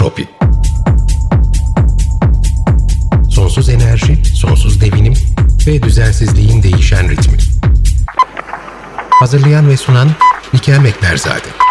Entropi Sonsuz enerji, sonsuz devinim ve düzensizliğin değişen ritmi. Hazırlayan ve sunan Nikel Mekberzade.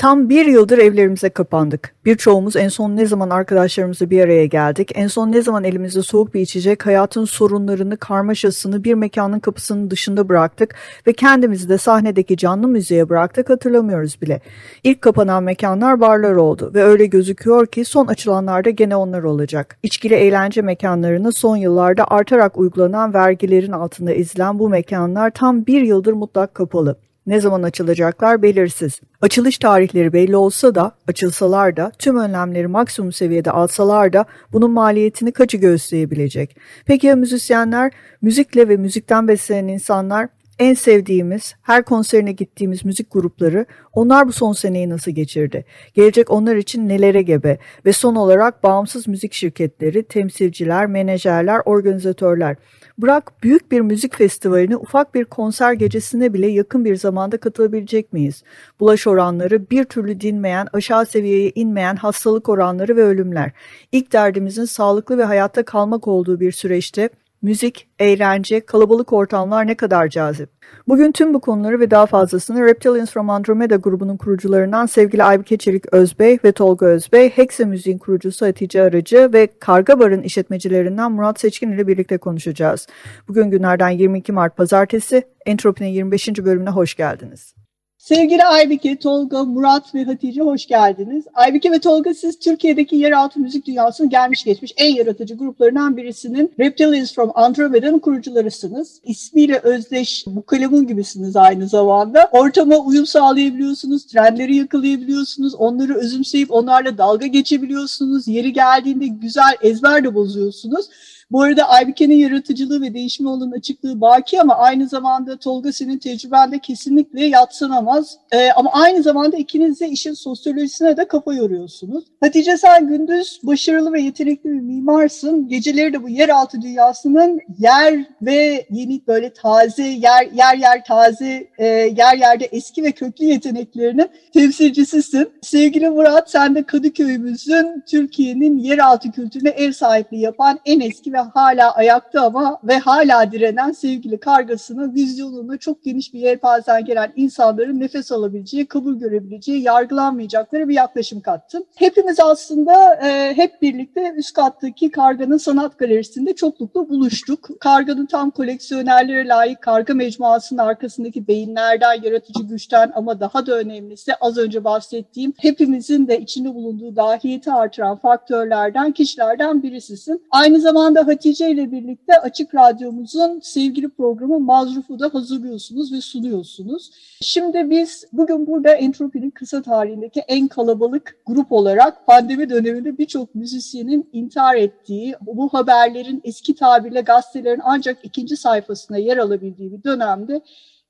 Tam bir yıldır evlerimize kapandık. Birçoğumuz en son ne zaman arkadaşlarımızla bir araya geldik, en son ne zaman elimizde soğuk bir içecek, hayatın sorunlarını, karmaşasını bir mekanın kapısının dışında bıraktık ve kendimizi de sahnedeki canlı müziğe bıraktık hatırlamıyoruz bile. İlk kapanan mekanlar barlar oldu ve öyle gözüküyor ki son açılanlar da gene onlar olacak. İçkili eğlence mekanlarını son yıllarda artarak uygulanan vergilerin altında ezilen bu mekanlar tam bir yıldır mutlak kapalı. Ne zaman açılacaklar belirsiz. Açılış tarihleri belli olsa da, açılsalar da, tüm önlemleri maksimum seviyede alsalar da bunun maliyetini kaçı göğüsleyebilecek? Peki ya müzisyenler? Müzikle ve müzikten beslenen insanlar en sevdiğimiz, her konserine gittiğimiz müzik grupları onlar bu son seneyi nasıl geçirdi? Gelecek onlar için nelere gebe? Ve son olarak bağımsız müzik şirketleri, temsilciler, menajerler, organizatörler. Bırak büyük bir müzik festivaline ufak bir konser gecesine bile yakın bir zamanda katılabilecek miyiz? Bulaş oranları bir türlü dinmeyen, aşağı seviyeye inmeyen hastalık oranları ve ölümler. İlk derdimizin sağlıklı ve hayatta kalmak olduğu bir süreçte müzik, eğlence, kalabalık ortamlar ne kadar cazip. Bugün tüm bu konuları ve daha fazlasını Reptilians from Andromeda grubunun kurucularından sevgili Aybüke Çelik Özbey ve Tolga Özbey, Hexe Müziğin kurucusu Hatice Arıcı ve Karga Bar'ın işletmecilerinden Murat Seçkin ile birlikte konuşacağız. Bugün günlerden 22 Mart Pazartesi, Entropi'nin 25. bölümüne hoş geldiniz. Sevgili Aybike, Tolga, Murat ve Hatice hoş geldiniz. Aybike ve Tolga siz Türkiye'deki yeraltı müzik dünyasının gelmiş geçmiş en yaratıcı gruplarından birisinin Reptilians from Andromeda'nın kurucularısınız. İsmiyle özdeş bu kalemun gibisiniz aynı zamanda. Ortama uyum sağlayabiliyorsunuz, trendleri yakalayabiliyorsunuz, onları özümseyip onlarla dalga geçebiliyorsunuz. Yeri geldiğinde güzel ezber de bozuyorsunuz. Bu arada Aybike'nin yaratıcılığı ve değişime olan açıklığı baki ama aynı zamanda Tolga senin tecrübende kesinlikle yatsınamaz. Ee, ama aynı zamanda ikiniz de işin sosyolojisine de kafa yoruyorsunuz. Hatice sen gündüz başarılı ve yetenekli bir mimarsın. Geceleri de bu yeraltı dünyasının yer ve yeni böyle taze, yer yer yer taze, e, yer yerde eski ve köklü yeteneklerinin temsilcisisin. Sevgili Murat sen de Kadıköy'ümüzün Türkiye'nin yeraltı kültürüne ev sahipliği yapan en eski ve hala ayakta ama ve hala direnen sevgili kargasını vizyonunu çok geniş bir yelpazen gelen insanların nefes alabileceği, kabul görebileceği, yargılanmayacakları bir yaklaşım kattın. Hepimiz aslında e, hep birlikte üst kattaki Karga'nın sanat galerisinde çoklukla buluştuk. Karga'nın tam koleksiyonerlere layık Karga mecmuasının arkasındaki beyinlerden, yaratıcı güçten ama daha da önemlisi az önce bahsettiğim hepimizin de içinde bulunduğu dahiyeti artıran faktörlerden, kişilerden birisisin. Aynı zamanda Hatice ile birlikte Açık Radyomuzun sevgili programı Mazruf'u da hazırlıyorsunuz ve sunuyorsunuz. Şimdi biz bugün burada Entropi'nin kısa tarihindeki en kalabalık grup olarak pandemi döneminde birçok müzisyenin intihar ettiği, bu haberlerin eski tabirle gazetelerin ancak ikinci sayfasına yer alabildiği bir dönemde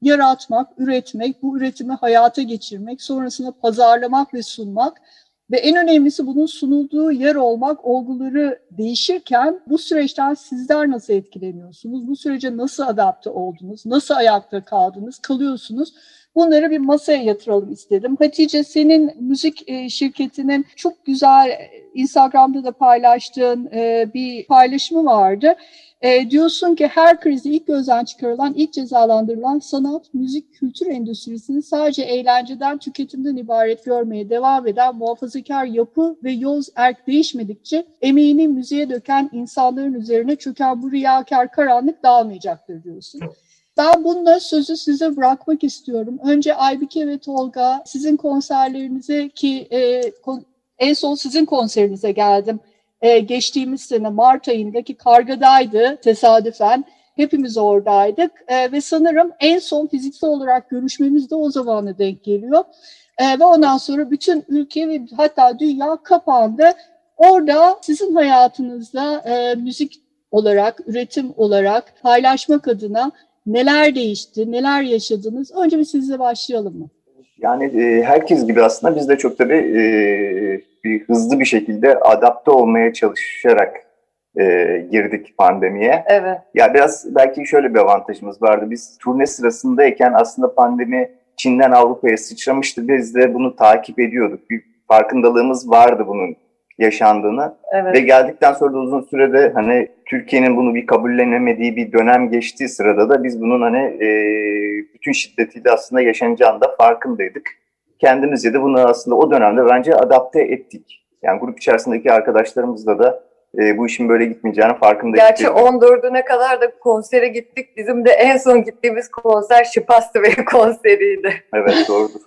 yaratmak, üretmek, bu üretimi hayata geçirmek, sonrasında pazarlamak ve sunmak ve en önemlisi bunun sunulduğu yer olmak olguları değişirken bu süreçten sizler nasıl etkileniyorsunuz? Bu sürece nasıl adapte oldunuz? Nasıl ayakta kaldınız? Kalıyorsunuz? Bunları bir masaya yatıralım istedim. Hatice senin müzik e, şirketinin çok güzel e, Instagram'da da paylaştığın e, bir paylaşımı vardı. E, diyorsun ki her krizi ilk gözden çıkarılan, ilk cezalandırılan sanat, müzik, kültür endüstrisini sadece eğlenceden, tüketimden ibaret görmeye devam eden muhafazakar yapı ve yoz erk değişmedikçe emeğini müziğe döken insanların üzerine çöken bu riyakar karanlık dağılmayacaktır diyorsun. Ben bununla sözü size bırakmak istiyorum. Önce Aybike ve Tolga sizin konserlerinize ki e, en son sizin konserinize geldim e, geçtiğimiz sene Mart ayındaki kargadaydı tesadüfen. Hepimiz oradaydık e, ve sanırım en son fiziksel olarak görüşmemiz de o zamana denk geliyor. E, ve ondan sonra bütün ülke ve hatta dünya kapandı. Orada sizin hayatınızda e, müzik olarak, üretim olarak paylaşmak adına neler değişti, neler yaşadınız? Önce bir sizle başlayalım mı? Yani e, herkes gibi aslında biz de çok tabii e, bir hızlı bir şekilde adapte olmaya çalışarak e, girdik pandemiye. Evet. Ya biraz belki şöyle bir avantajımız vardı. Biz turne sırasındayken aslında pandemi Çin'den Avrupa'ya sıçramıştı. Biz de bunu takip ediyorduk. Bir farkındalığımız vardı bunun yaşandığını. Evet. Ve geldikten sonra da uzun sürede hani Türkiye'nin bunu bir kabullenemediği bir dönem geçtiği sırada da biz bunun hani e, bütün şiddetiyle aslında yaşanacağını da farkındaydık. Kendimizce de bunu aslında o dönemde bence adapte ettik. Yani grup içerisindeki arkadaşlarımızla da e, bu işin böyle gitmeyeceğini farkındaydık. Gerçi 14'üne kadar da konsere gittik. Bizim de en son gittiğimiz konser Şipastı Bey konseriydi. Evet doğrudur.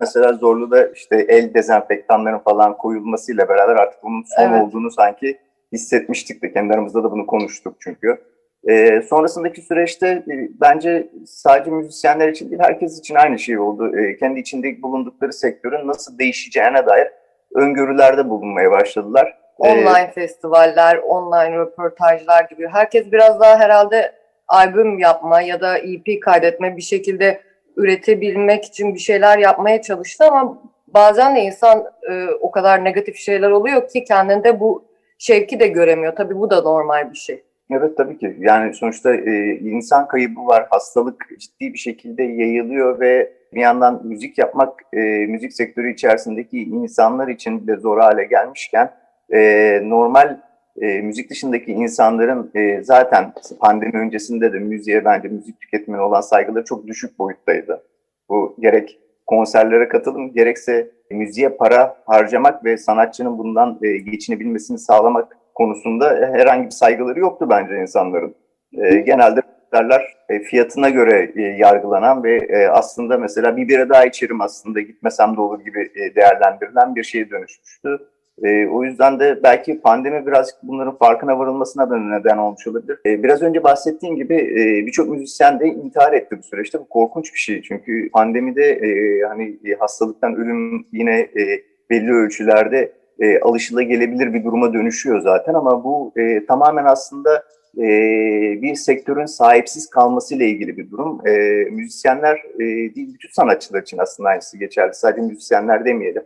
Mesela Zorlu'da işte el dezenfektanların falan koyulmasıyla beraber artık bunun son Evet. olduğunu sanki hissetmiştik de kendi aramızda da bunu konuştuk çünkü. Ee, sonrasındaki süreçte e, bence sadece müzisyenler için değil herkes için aynı şey oldu. Ee, kendi içinde bulundukları sektörün nasıl değişeceğine dair öngörülerde bulunmaya başladılar. Ee, Online festivaller, online röportajlar gibi. Herkes biraz daha herhalde albüm yapma ya da EP kaydetme bir şekilde üretebilmek için bir şeyler yapmaya çalıştı ama bazen de insan e, o kadar negatif şeyler oluyor ki kendinde bu şevki de göremiyor. Tabii bu da normal bir şey. Evet tabii ki. Yani sonuçta e, insan kaybı var. Hastalık ciddi bir şekilde yayılıyor ve bir yandan müzik yapmak e, müzik sektörü içerisindeki insanlar için de zor hale gelmişken e, normal e, müzik dışındaki insanların e, zaten pandemi öncesinde de müziğe bence müzik tüketimine olan saygıları çok düşük boyuttaydı. Bu gerek konserlere katılım gerekse müziğe para harcamak ve sanatçının bundan e, geçinebilmesini sağlamak konusunda herhangi bir saygıları yoktu bence insanların. E, genelde derler e, fiyatına göre e, yargılanan ve e, aslında mesela bir bira daha içerim aslında gitmesem de olur gibi e, değerlendirilen bir şeye dönüşmüştü. E, o yüzden de belki pandemi birazcık bunların farkına varılmasına da neden olmuş olabilir. E, biraz önce bahsettiğim gibi e, birçok müzisyen de intihar etti bu süreçte. Bu korkunç bir şey çünkü pandemide e, hani e, hastalıktan ölüm yine e, belli ölçülerde e, alışılagelebilir bir duruma dönüşüyor zaten ama bu e, tamamen aslında e, bir sektörün sahipsiz kalmasıyla ilgili bir durum. E, müzisyenler e, değil, bütün sanatçılar için aslında aynısı geçerli. Sadece müzisyenler demeyelim.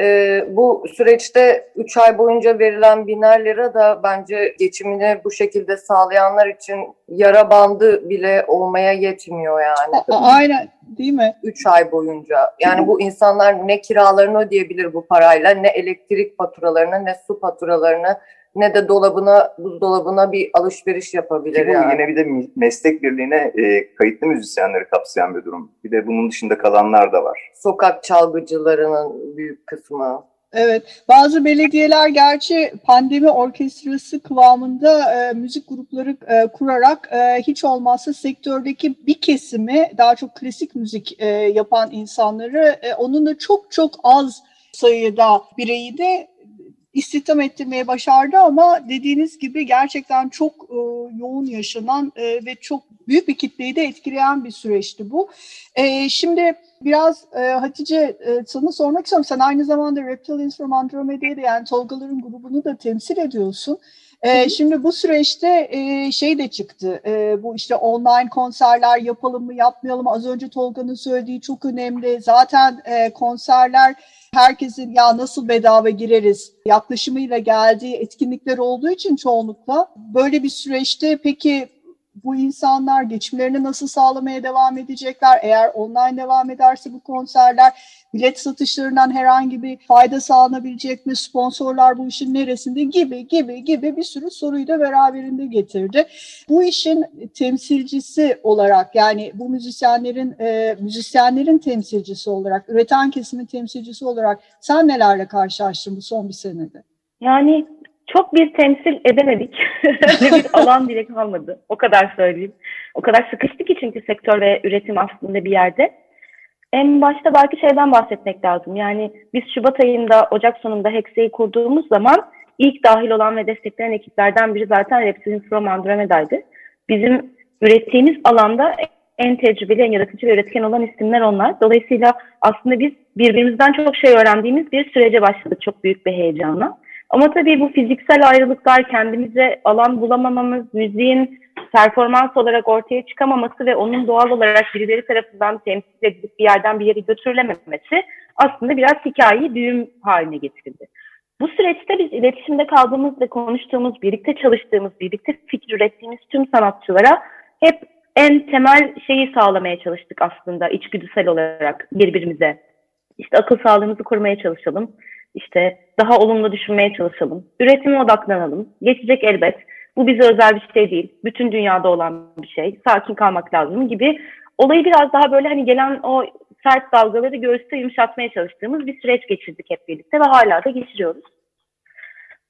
Ee, bu süreçte 3 ay boyunca verilen biner lira da bence geçimini bu şekilde sağlayanlar için yara bandı bile olmaya yetmiyor yani. Aynen değil mi? 3 ay boyunca. Yani bu insanlar ne kiralarını ödeyebilir bu parayla, ne elektrik faturalarını, ne su faturalarını, ne de dolabına, buzdolabına bir alışveriş yapabilir Ki bu yani. yine bir de meslek birliğine e, kayıtlı müzisyenleri kapsayan bir durum. Bir de bunun dışında kalanlar da var. Sokak çalgıcılarının büyük kısmı. Evet, bazı belediyeler gerçi pandemi orkestrası kıvamında e, müzik grupları e, kurarak e, hiç olmazsa sektördeki bir kesimi daha çok klasik müzik e, yapan insanları e, onun da çok çok az sayıda bireyi de istihdam ettirmeye başardı ama dediğiniz gibi gerçekten çok e, yoğun yaşanan e, ve çok büyük bir kitleyi de etkileyen bir süreçti bu. E, şimdi biraz e, Hatice e, sana sormak istiyorum. Sen aynı zamanda Reptilians from Andromeda'yı da yani Tolgaların grubunu da temsil ediyorsun. E, şimdi bu süreçte e, şey de çıktı. E, bu işte online konserler yapalım mı yapmayalım mı? Az önce Tolga'nın söylediği çok önemli. Zaten e, konserler herkesin ya nasıl bedava gireriz yaklaşımıyla geldiği etkinlikler olduğu için çoğunlukla böyle bir süreçte peki bu insanlar geçimlerini nasıl sağlamaya devam edecekler? Eğer online devam ederse bu konserler bilet satışlarından herhangi bir fayda sağlanabilecek mi? Sponsorlar bu işin neresinde gibi gibi gibi bir sürü soruyu da beraberinde getirdi. Bu işin temsilcisi olarak yani bu müzisyenlerin e, müzisyenlerin temsilcisi olarak, üreten kesimin temsilcisi olarak sen nelerle karşılaştın bu son bir senede? Yani çok bir temsil edemedik. Öyle bir alan bile kalmadı. O kadar söyleyeyim. O kadar sıkıştı ki çünkü sektör ve üretim aslında bir yerde. En başta belki şeyden bahsetmek lazım. Yani biz Şubat ayında, Ocak sonunda Hexe'yi kurduğumuz zaman ilk dahil olan ve destekleyen ekiplerden biri zaten Reptilin From Andromeda'ydı. Bizim ürettiğimiz alanda en tecrübeli, en yaratıcı ve üretken olan isimler onlar. Dolayısıyla aslında biz birbirimizden çok şey öğrendiğimiz bir sürece başladık çok büyük bir heyecanla. Ama tabii bu fiziksel ayrılıklar, kendimize alan bulamamamız, müziğin performans olarak ortaya çıkamaması ve onun doğal olarak birileri tarafından temsil edilip bir yerden bir yere götürülememesi aslında biraz hikayeyi düğüm haline getirdi. Bu süreçte biz iletişimde kaldığımız ve konuştuğumuz, birlikte çalıştığımız, birlikte fikir ürettiğimiz tüm sanatçılara hep en temel şeyi sağlamaya çalıştık aslında içgüdüsel olarak birbirimize. İşte akıl sağlığımızı korumaya çalışalım. İşte daha olumlu düşünmeye çalışalım. Üretime odaklanalım. Geçecek elbet. Bu bize özel bir şey değil. Bütün dünyada olan bir şey. Sakin kalmak lazım gibi. Olayı biraz daha böyle hani gelen o sert dalgaları göğüste yumuşatmaya çalıştığımız bir süreç geçirdik hep birlikte ve hala da geçiriyoruz.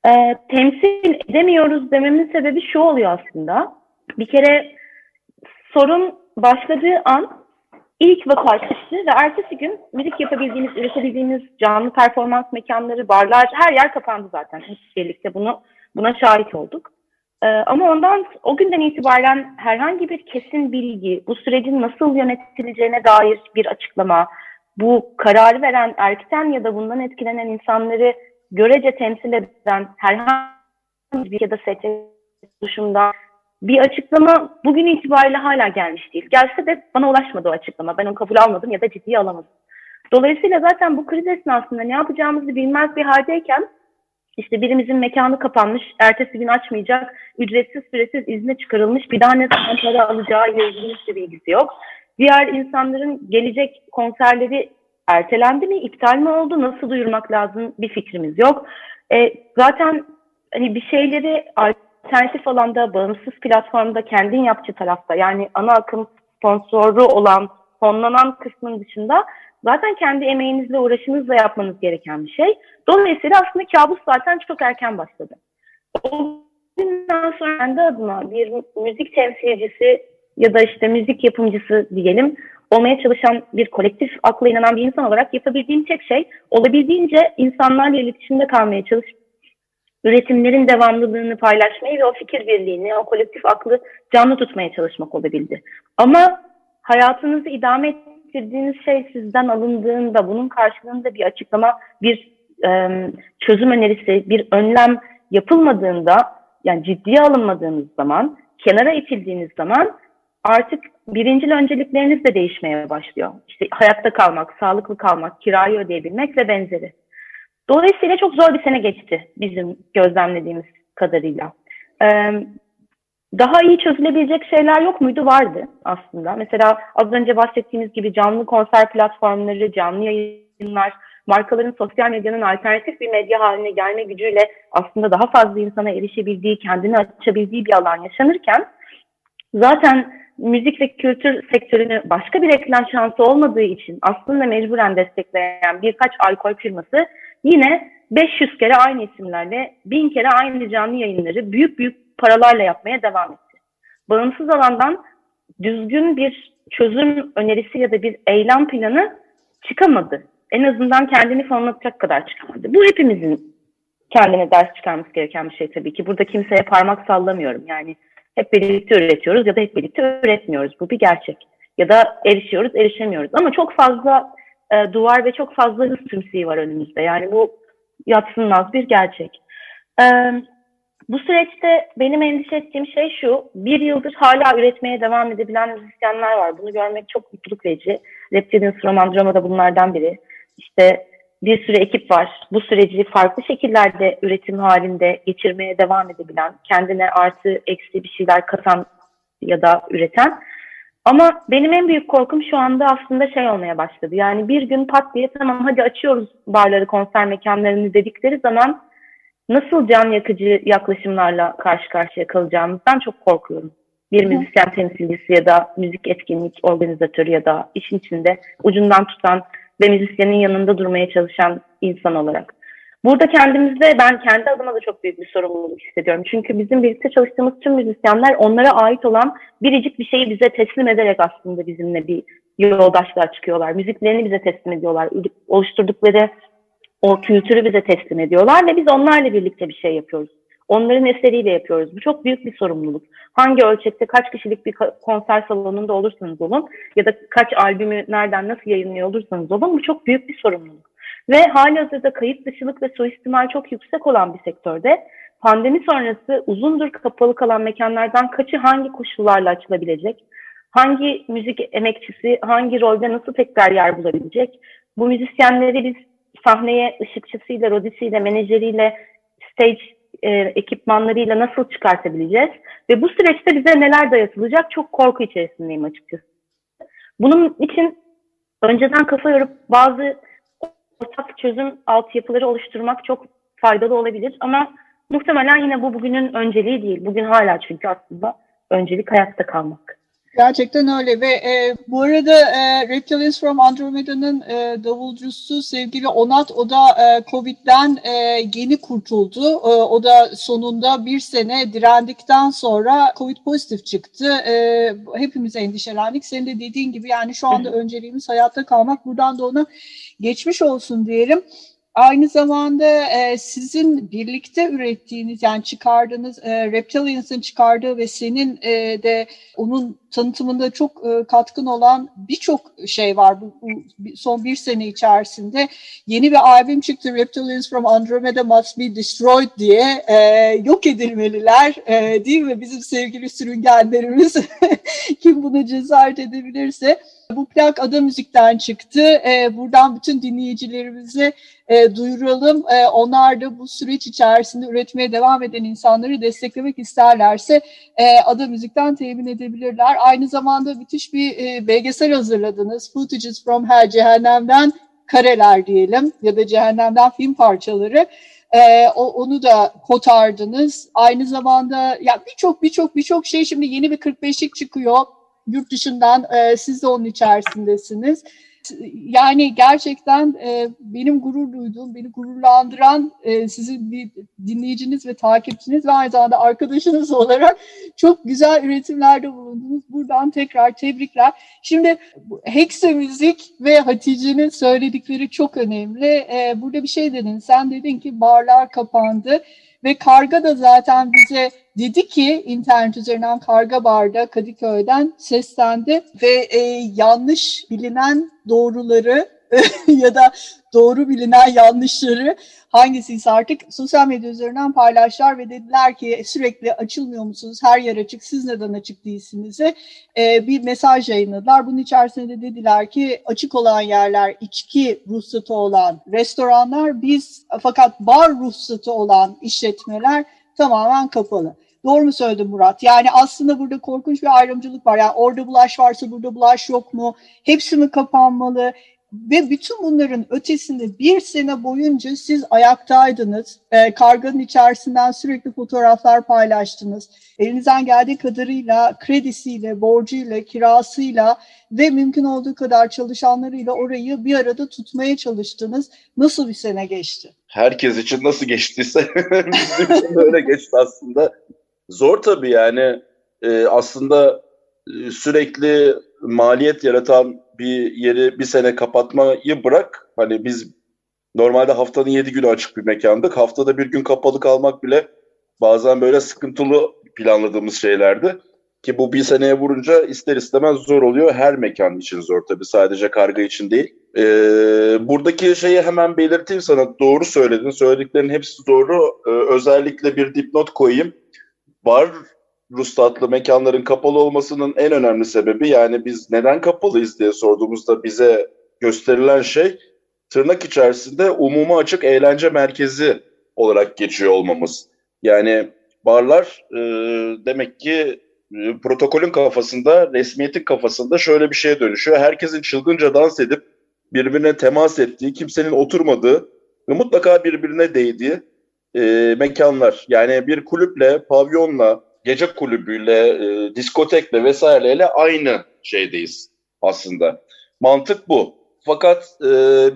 Ee, temsil edemiyoruz dememin sebebi şu oluyor aslında. Bir kere sorun başladığı an ilk vaka çıktı ve ertesi gün müzik yapabildiğimiz, üretebildiğimiz canlı performans mekanları, barlar, her yer kapandı zaten. Hep birlikte bunu buna şahit olduk. Ee, ama ondan o günden itibaren herhangi bir kesin bilgi, bu sürecin nasıl yönetileceğine dair bir açıklama, bu kararı veren erkten ya da bundan etkilenen insanları görece temsil eden herhangi bir ya da ST oluşumda bir açıklama bugün itibariyle hala gelmiş değil. Gelse de bana ulaşmadı o açıklama. Ben onu kabul almadım ya da ciddiye alamadım. Dolayısıyla zaten bu kriz esnasında ne yapacağımızı bilmez bir haldeyken işte birimizin mekanı kapanmış, ertesi gün açmayacak, ücretsiz süresiz izne çıkarılmış, bir daha ne zaman para alacağı ile ilgili hiçbir bilgisi yok. Diğer insanların gelecek konserleri ertelendi mi, iptal mi oldu, nasıl duyurmak lazım bir fikrimiz yok. E, zaten hani bir şeyleri alternatif alanda, bağımsız platformda kendin yapçı tarafta yani ana akım sponsoru olan fonlanan kısmın dışında zaten kendi emeğinizle uğraşınızla yapmanız gereken bir şey. Dolayısıyla aslında kabus zaten çok erken başladı. O günden sonra kendi adıma bir müzik temsilcisi ya da işte müzik yapımcısı diyelim olmaya çalışan bir kolektif akla inanan bir insan olarak yapabildiğim tek şey olabildiğince insanlarla iletişimde kalmaya çalışıp üretimlerin devamlılığını paylaşmayı ve o fikir birliğini, o kolektif aklı canlı tutmaya çalışmak olabildi. Ama hayatınızı idame ettirdiğiniz şey sizden alındığında, bunun karşılığında bir açıklama, bir e, çözüm önerisi, bir önlem yapılmadığında, yani ciddiye alınmadığınız zaman, kenara itildiğiniz zaman artık birincil öncelikleriniz de değişmeye başlıyor. İşte hayatta kalmak, sağlıklı kalmak, kirayı ödeyebilmek ve benzeri. Dolayısıyla çok zor bir sene geçti bizim gözlemlediğimiz kadarıyla. Ee, daha iyi çözülebilecek şeyler yok muydu? Vardı aslında. Mesela az önce bahsettiğimiz gibi canlı konser platformları, canlı yayınlar, markaların sosyal medyanın alternatif bir medya haline gelme gücüyle aslında daha fazla insana erişebildiği, kendini açabildiği bir alan yaşanırken zaten müzik ve kültür sektörünü başka bir reklam şansı olmadığı için aslında mecburen destekleyen birkaç alkol firması yine 500 kere aynı isimlerle, 1000 kere aynı canlı yayınları büyük büyük paralarla yapmaya devam etti. Bağımsız alandan düzgün bir çözüm önerisi ya da bir eylem planı çıkamadı. En azından kendini fonlatacak kadar çıkamadı. Bu hepimizin kendine ders çıkarması gereken bir şey tabii ki. Burada kimseye parmak sallamıyorum. Yani hep birlikte üretiyoruz ya da hep birlikte üretmiyoruz. Bu bir gerçek. Ya da erişiyoruz, erişemiyoruz. Ama çok fazla e, duvar ve çok fazla hız tümseyi var önümüzde. Yani bu yatsınmaz bir gerçek. E, bu süreçte benim endişe ettiğim şey şu, bir yıldır hala üretmeye devam edebilen müzisyenler var. Bunu görmek çok mutluluk verici. Reptilian Romandroma da bunlardan biri. İşte bir sürü ekip var. Bu süreci farklı şekillerde üretim halinde geçirmeye devam edebilen, kendine artı eksi bir şeyler katan ya da üreten. Ama benim en büyük korkum şu anda aslında şey olmaya başladı. Yani bir gün pat diye tamam hadi açıyoruz barları, konser mekanlarını dedikleri zaman nasıl can yakıcı yaklaşımlarla karşı karşıya kalacağımızdan çok korkuyorum. Bir müzisyen temsilcisi ya da müzik etkinlik organizatörü ya da işin içinde ucundan tutan ve müzisyenin yanında durmaya çalışan insan olarak. Burada kendimizde ben kendi adıma da çok büyük bir sorumluluk hissediyorum. Çünkü bizim birlikte çalıştığımız tüm müzisyenler onlara ait olan biricik bir şeyi bize teslim ederek aslında bizimle bir yoldaşlığa çıkıyorlar. Müziklerini bize teslim ediyorlar. Oluşturdukları o kültürü bize teslim ediyorlar ve biz onlarla birlikte bir şey yapıyoruz. Onların eseriyle yapıyoruz. Bu çok büyük bir sorumluluk. Hangi ölçekte kaç kişilik bir konser salonunda olursanız olun ya da kaç albümü nereden nasıl yayınlıyor olursanız olun bu çok büyük bir sorumluluk. Ve hali hazırda kayıt dışılık ve suistimal çok yüksek olan bir sektörde pandemi sonrası uzundur kapalı kalan mekanlardan kaçı hangi koşullarla açılabilecek? Hangi müzik emekçisi hangi rolde nasıl tekrar yer bulabilecek? Bu müzisyenleri biz sahneye ışıkçısıyla, rodisiyle, menajeriyle, stage e, ekipmanlarıyla nasıl çıkartabileceğiz? Ve bu süreçte bize neler dayatılacak çok korku içerisindeyim açıkçası. Bunun için önceden kafa yorup bazı ortak çözüm altyapıları oluşturmak çok faydalı olabilir ama muhtemelen yine bu bugünün önceliği değil. Bugün hala çünkü aslında öncelik hayatta kalmak. Gerçekten öyle ve e, bu arada e, Reptilians from Andromeda'nın e, davulcusu sevgili Onat o da e, Covid'den e, yeni kurtuldu. E, o da sonunda bir sene direndikten sonra Covid pozitif çıktı. E, hepimiz endişelendik. Senin de dediğin gibi yani şu anda önceliğimiz hayatta kalmak. Buradan da ona geçmiş olsun diyelim. Aynı zamanda e, sizin birlikte ürettiğiniz yani çıkardığınız e, Reptilians'ın çıkardığı ve senin e, de onun tanıtımında çok e, katkın olan birçok şey var bu, bu son bir sene içerisinde. Yeni bir albüm çıktı Reptilians from Andromeda Must Be Destroyed diye e, yok edilmeliler e, değil mi bizim sevgili sürüngenlerimiz kim buna cesaret edebilirse. Bu plak Ada Müzik'ten çıktı. E, buradan bütün dinleyicilerimize e, duyuralım. E, onlar da bu süreç içerisinde üretmeye devam eden insanları desteklemek isterlerse e, Ada Müzik'ten temin edebilirler. Aynı zamanda müthiş bir e, belgesel hazırladınız. Footages from Hell, Cehennem'den kareler diyelim ya da Cehennem'den film parçaları. Ee, o, onu da kotardınız. Aynı zamanda ya birçok birçok birçok şey şimdi yeni bir 45'lik çıkıyor yurt dışından e, siz de onun içerisindesiniz. Yani gerçekten e, benim gurur duyduğum, beni gururlandıran e, sizin dinleyiciniz ve takipçiniz ve aynı zamanda arkadaşınız olarak çok güzel üretimlerde bulundunuz. Buradan tekrar tebrikler. Şimdi Hexe Müzik ve Hatice'nin söyledikleri çok önemli. E, burada bir şey dedin. Sen dedin ki barlar kapandı ve Karga da zaten bize dedi ki internet üzerinden Karga Bar'da Kadıköy'den seslendi ve e, yanlış bilinen doğruları ya da doğru bilinen yanlışları hangisiyse artık sosyal medya üzerinden paylaştılar ve dediler ki sürekli açılmıyor musunuz? Her yer açık. Siz neden açık değilsiniz? Ee, bir mesaj yayınladılar. Bunun içerisinde de dediler ki açık olan yerler içki ruhsatı olan restoranlar biz fakat bar ruhsatı olan işletmeler tamamen kapalı. Doğru mu söyledim Murat? Yani aslında burada korkunç bir ayrımcılık var. Yani orada bulaş varsa burada bulaş yok mu? Hepsi mi kapanmalı? Ve bütün bunların ötesinde bir sene boyunca siz ayaktaydınız. E, karganın içerisinden sürekli fotoğraflar paylaştınız. Elinizden geldiği kadarıyla kredisiyle, borcuyla, kirasıyla ve mümkün olduğu kadar çalışanlarıyla orayı bir arada tutmaya çalıştınız. Nasıl bir sene geçti? Herkes için nasıl geçtiyse bizim için öyle geçti aslında. Zor tabii yani e, aslında sürekli maliyet yaratan bir yeri bir sene kapatmayı bırak. Hani biz normalde haftanın yedi günü açık bir mekandık. Haftada bir gün kapalı kalmak bile bazen böyle sıkıntılı planladığımız şeylerdi. Ki bu bir seneye vurunca ister istemez zor oluyor. Her mekan için zor tabii sadece karga için değil. Ee, buradaki şeyi hemen belirteyim sana. Doğru söyledin. Söylediklerin hepsi doğru. Ee, özellikle bir dipnot koyayım. Bar ruhsatlı mekanların kapalı olmasının en önemli sebebi yani biz neden kapalıyız diye sorduğumuzda bize gösterilen şey tırnak içerisinde umuma açık eğlence merkezi olarak geçiyor olmamız. Yani barlar e, demek ki e, protokolün kafasında, resmiyetin kafasında şöyle bir şeye dönüşüyor. Herkesin çılgınca dans edip birbirine temas ettiği, kimsenin oturmadığı ve mutlaka birbirine değdiği e, mekanlar. Yani bir kulüple, pavyonla, gece kulübüyle, e, diskotekle vesaireyle aynı şeydeyiz aslında. Mantık bu. Fakat e,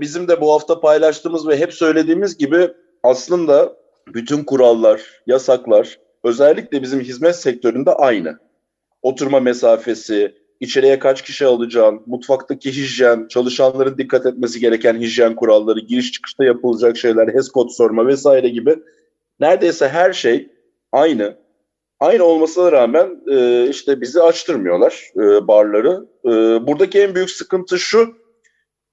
bizim de bu hafta paylaştığımız ve hep söylediğimiz gibi aslında bütün kurallar, yasaklar özellikle bizim hizmet sektöründe aynı. Oturma mesafesi, içeriye kaç kişi alacağın, mutfaktaki hijyen, çalışanların dikkat etmesi gereken hijyen kuralları, giriş çıkışta yapılacak şeyler, HES kod sorma vesaire gibi neredeyse her şey aynı. Aynı olmasına rağmen e, işte bizi açtırmıyorlar e, barları. E, buradaki en büyük sıkıntı şu,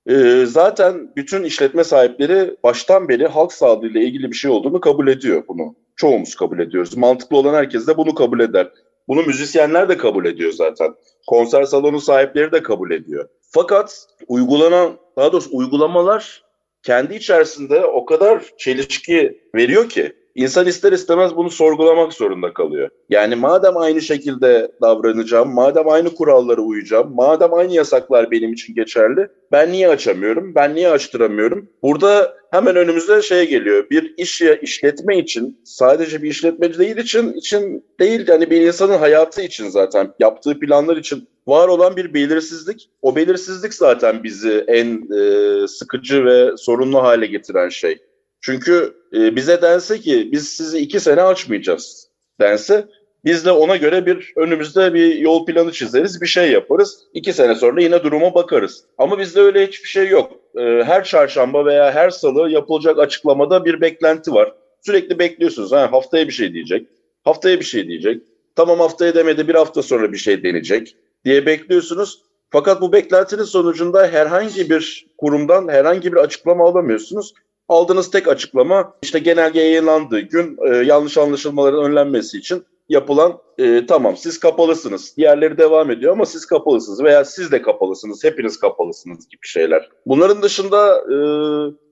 e, zaten bütün işletme sahipleri baştan beri halk sağlığı ile ilgili bir şey olduğunu kabul ediyor bunu çoğumuz kabul ediyoruz. Mantıklı olan herkes de bunu kabul eder. Bunu müzisyenler de kabul ediyor zaten. Konser salonu sahipleri de kabul ediyor. Fakat uygulanan, daha doğrusu uygulamalar kendi içerisinde o kadar çelişki veriyor ki insan ister istemez bunu sorgulamak zorunda kalıyor. Yani madem aynı şekilde davranacağım, madem aynı kurallara uyacağım, madem aynı yasaklar benim için geçerli, ben niye açamıyorum, ben niye açtıramıyorum? Burada hemen önümüzde şey geliyor. Bir iş ya işletme için, sadece bir işletmeci değil için, için değil yani bir insanın hayatı için zaten yaptığı planlar için var olan bir belirsizlik. O belirsizlik zaten bizi en e, sıkıcı ve sorunlu hale getiren şey. Çünkü e, bize dense ki biz sizi iki sene açmayacağız dense biz de ona göre bir önümüzde bir yol planı çizeriz, bir şey yaparız. İki sene sonra yine duruma bakarız. Ama bizde öyle hiçbir şey yok. E, her çarşamba veya her salı yapılacak açıklamada bir beklenti var. Sürekli bekliyorsunuz. Ha, haftaya bir şey diyecek, haftaya bir şey diyecek. Tamam haftaya demedi bir hafta sonra bir şey deneyecek diye bekliyorsunuz. Fakat bu beklentinin sonucunda herhangi bir kurumdan herhangi bir açıklama alamıyorsunuz aldığınız tek açıklama işte genelge yayınlandığı gün e, yanlış anlaşılmaların önlenmesi için yapılan e, tamam siz kapalısınız. Diğerleri devam ediyor ama siz kapalısınız veya siz de kapalısınız. Hepiniz kapalısınız gibi şeyler. Bunların dışında e,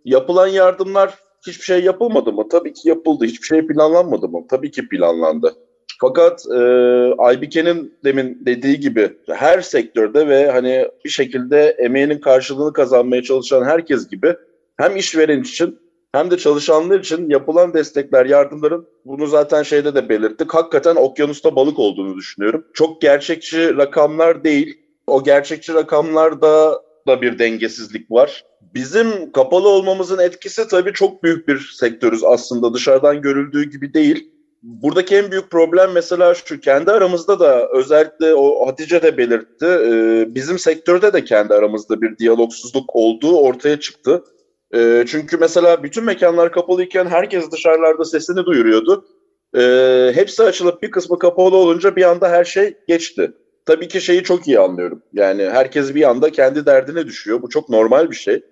yapılan yardımlar hiçbir şey yapılmadı mı? Tabii ki yapıldı. Hiçbir şey planlanmadı mı? Tabii ki planlandı. Fakat e, Aybike'nin demin dediği gibi her sektörde ve hani bir şekilde emeğinin karşılığını kazanmaya çalışan herkes gibi hem işveren için hem de çalışanlar için yapılan destekler, yardımların bunu zaten şeyde de belirttik. Hakikaten okyanusta balık olduğunu düşünüyorum. Çok gerçekçi rakamlar değil. O gerçekçi rakamlarda da bir dengesizlik var. Bizim kapalı olmamızın etkisi tabii çok büyük bir sektörüz aslında dışarıdan görüldüğü gibi değil. Buradaki en büyük problem mesela şu kendi aramızda da özellikle o Hatice de belirtti. Bizim sektörde de kendi aramızda bir diyalogsuzluk olduğu ortaya çıktı. E, çünkü mesela bütün mekanlar kapalıyken herkes dışarılarda sesini duyuruyordu. E, hepsi açılıp bir kısmı kapalı olunca bir anda her şey geçti. Tabii ki şeyi çok iyi anlıyorum. Yani herkes bir anda kendi derdine düşüyor. Bu çok normal bir şey.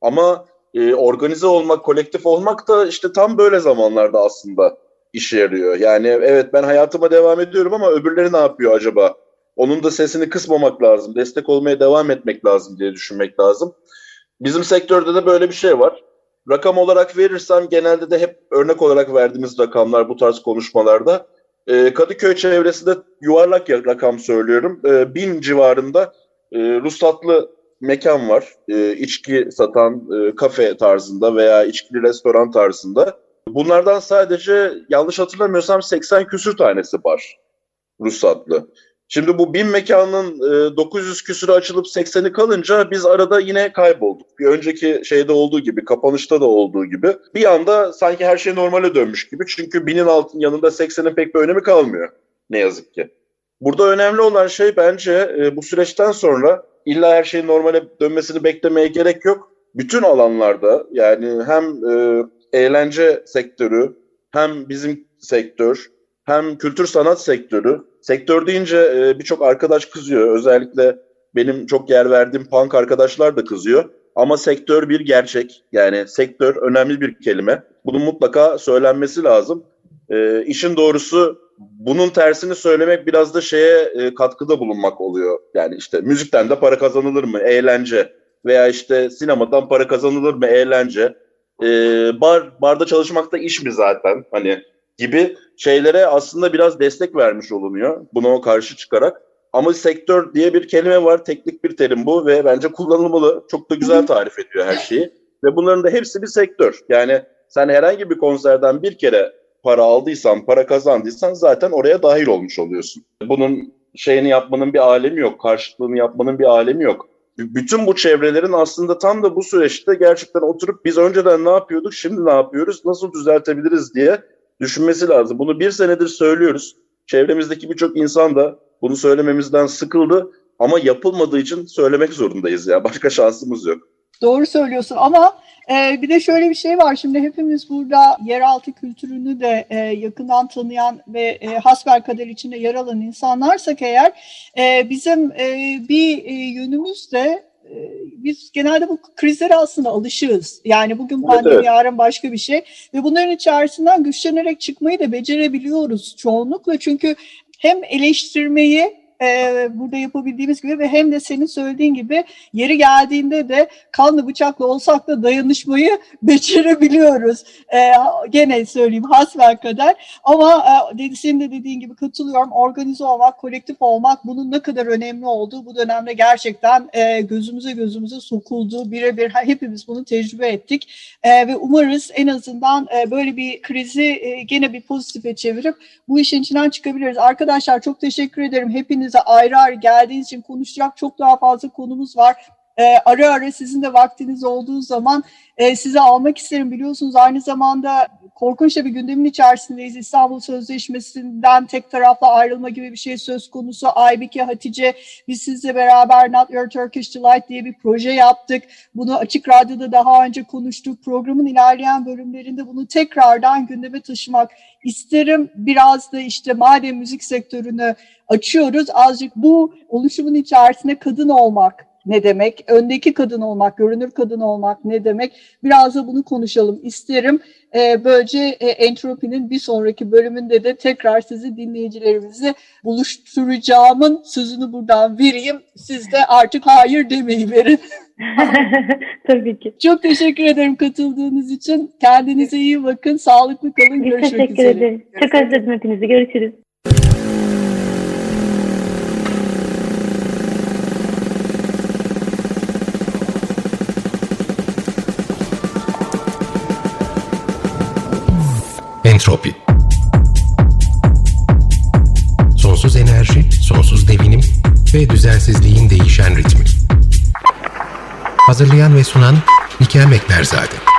Ama e, organize olmak, kolektif olmak da işte tam böyle zamanlarda aslında işe yarıyor. Yani evet ben hayatıma devam ediyorum ama öbürleri ne yapıyor acaba? Onun da sesini kısmamak lazım. Destek olmaya devam etmek lazım diye düşünmek lazım. Bizim sektörde de böyle bir şey var. Rakam olarak verirsem genelde de hep örnek olarak verdiğimiz rakamlar bu tarz konuşmalarda. E, Kadıköy çevresinde yuvarlak rakam söylüyorum. E, bin civarında e, ruhsatlı mekan var. E, içki satan e, kafe tarzında veya içkili restoran tarzında. Bunlardan sadece yanlış hatırlamıyorsam 80 küsür tanesi var ruhsatlı. Şimdi bu bin mekanın e, 900 küsürü açılıp 80'i kalınca biz arada yine kaybolduk. Bir önceki şeyde olduğu gibi, kapanışta da olduğu gibi. Bir anda sanki her şey normale dönmüş gibi. Çünkü binin altın yanında 80'in pek bir önemi kalmıyor. Ne yazık ki. Burada önemli olan şey bence e, bu süreçten sonra illa her şeyin normale dönmesini beklemeye gerek yok. Bütün alanlarda yani hem e, eğlence sektörü hem bizim sektör hem kültür sanat sektörü Sektör deyince e, birçok arkadaş kızıyor. Özellikle benim çok yer verdiğim punk arkadaşlar da kızıyor. Ama sektör bir gerçek. Yani sektör önemli bir kelime. Bunun mutlaka söylenmesi lazım. E, işin doğrusu bunun tersini söylemek biraz da şeye e, katkıda bulunmak oluyor. Yani işte müzikten de para kazanılır mı? Eğlence. Veya işte sinemadan para kazanılır mı? Eğlence. E, bar barda çalışmak da iş mi zaten? Hani gibi şeylere aslında biraz destek vermiş olunuyor buna karşı çıkarak. Ama sektör diye bir kelime var, teknik bir terim bu ve bence kullanılmalı. Çok da güzel tarif ediyor her şeyi. Ve bunların da hepsi bir sektör. Yani sen herhangi bir konserden bir kere para aldıysan, para kazandıysan zaten oraya dahil olmuş oluyorsun. Bunun şeyini yapmanın bir alemi yok, karşılığını yapmanın bir alemi yok. Bütün bu çevrelerin aslında tam da bu süreçte gerçekten oturup biz önceden ne yapıyorduk, şimdi ne yapıyoruz, nasıl düzeltebiliriz diye düşünmesi lazım. Bunu bir senedir söylüyoruz. Çevremizdeki birçok insan da bunu söylememizden sıkıldı ama yapılmadığı için söylemek zorundayız ya. Başka şansımız yok. Doğru söylüyorsun ama e, bir de şöyle bir şey var. Şimdi hepimiz burada yeraltı kültürünü de e, yakından tanıyan ve e, hasbelkader içinde yer alan insanlarsak eğer e, bizim e, bir e, yönümüz de biz genelde bu krizlere aslında alışığız. Yani bugün pandemi, evet, yarın başka bir şey. Ve bunların içerisinden güçlenerek çıkmayı da becerebiliyoruz çoğunlukla. Çünkü hem eleştirmeyi e, burada yapabildiğimiz gibi ve hem de senin söylediğin gibi yeri geldiğinde de kanlı bıçakla olsak da dayanışmayı becerebiliyoruz. E, gene söyleyeyim hasbel kadar ama e, senin de dediğin gibi katılıyorum organize olmak, kolektif olmak bunun ne kadar önemli olduğu bu dönemde gerçekten e, gözümüze gözümüze sokuldu. Birebir hepimiz bunu tecrübe ettik e, ve umarız en azından e, böyle bir krizi e, gene bir pozitife çevirip bu işin içinden çıkabiliriz. Arkadaşlar çok teşekkür ederim. Hepiniz hepinize ayrı ayrı geldiğiniz için konuşacak çok daha fazla konumuz var. E, ara ara sizin de vaktiniz olduğu zaman e, size almak isterim. Biliyorsunuz aynı zamanda korkunç bir gündemin içerisindeyiz. İstanbul Sözleşmesi'nden tek tarafla ayrılma gibi bir şey söz konusu. Aybike, Hatice biz sizle beraber Not Your Turkish Delight diye bir proje yaptık. Bunu Açık Radyo'da daha önce konuştuk. Programın ilerleyen bölümlerinde bunu tekrardan gündeme taşımak isterim. Biraz da işte madem müzik sektörünü açıyoruz azıcık bu oluşumun içerisinde kadın olmak ne demek? Öndeki kadın olmak, görünür kadın olmak ne demek? Biraz da bunu konuşalım isterim. Ee, böylece e, Entropi'nin bir sonraki bölümünde de tekrar sizi dinleyicilerimizi buluşturacağımın sözünü buradan vereyim. Siz de artık hayır demeyi verin. Tabii ki. Çok teşekkür ederim katıldığınız için. Kendinize iyi bakın. Sağlıklı kalın. Biz Görüşmek teşekkür üzere. ederim. Çok özledim hepinizi. Görüşürüz. Entropi Sonsuz enerji, sonsuz devinim ve düzensizliğin değişen ritmi. Hazırlayan ve sunan Nikel Mekberzade.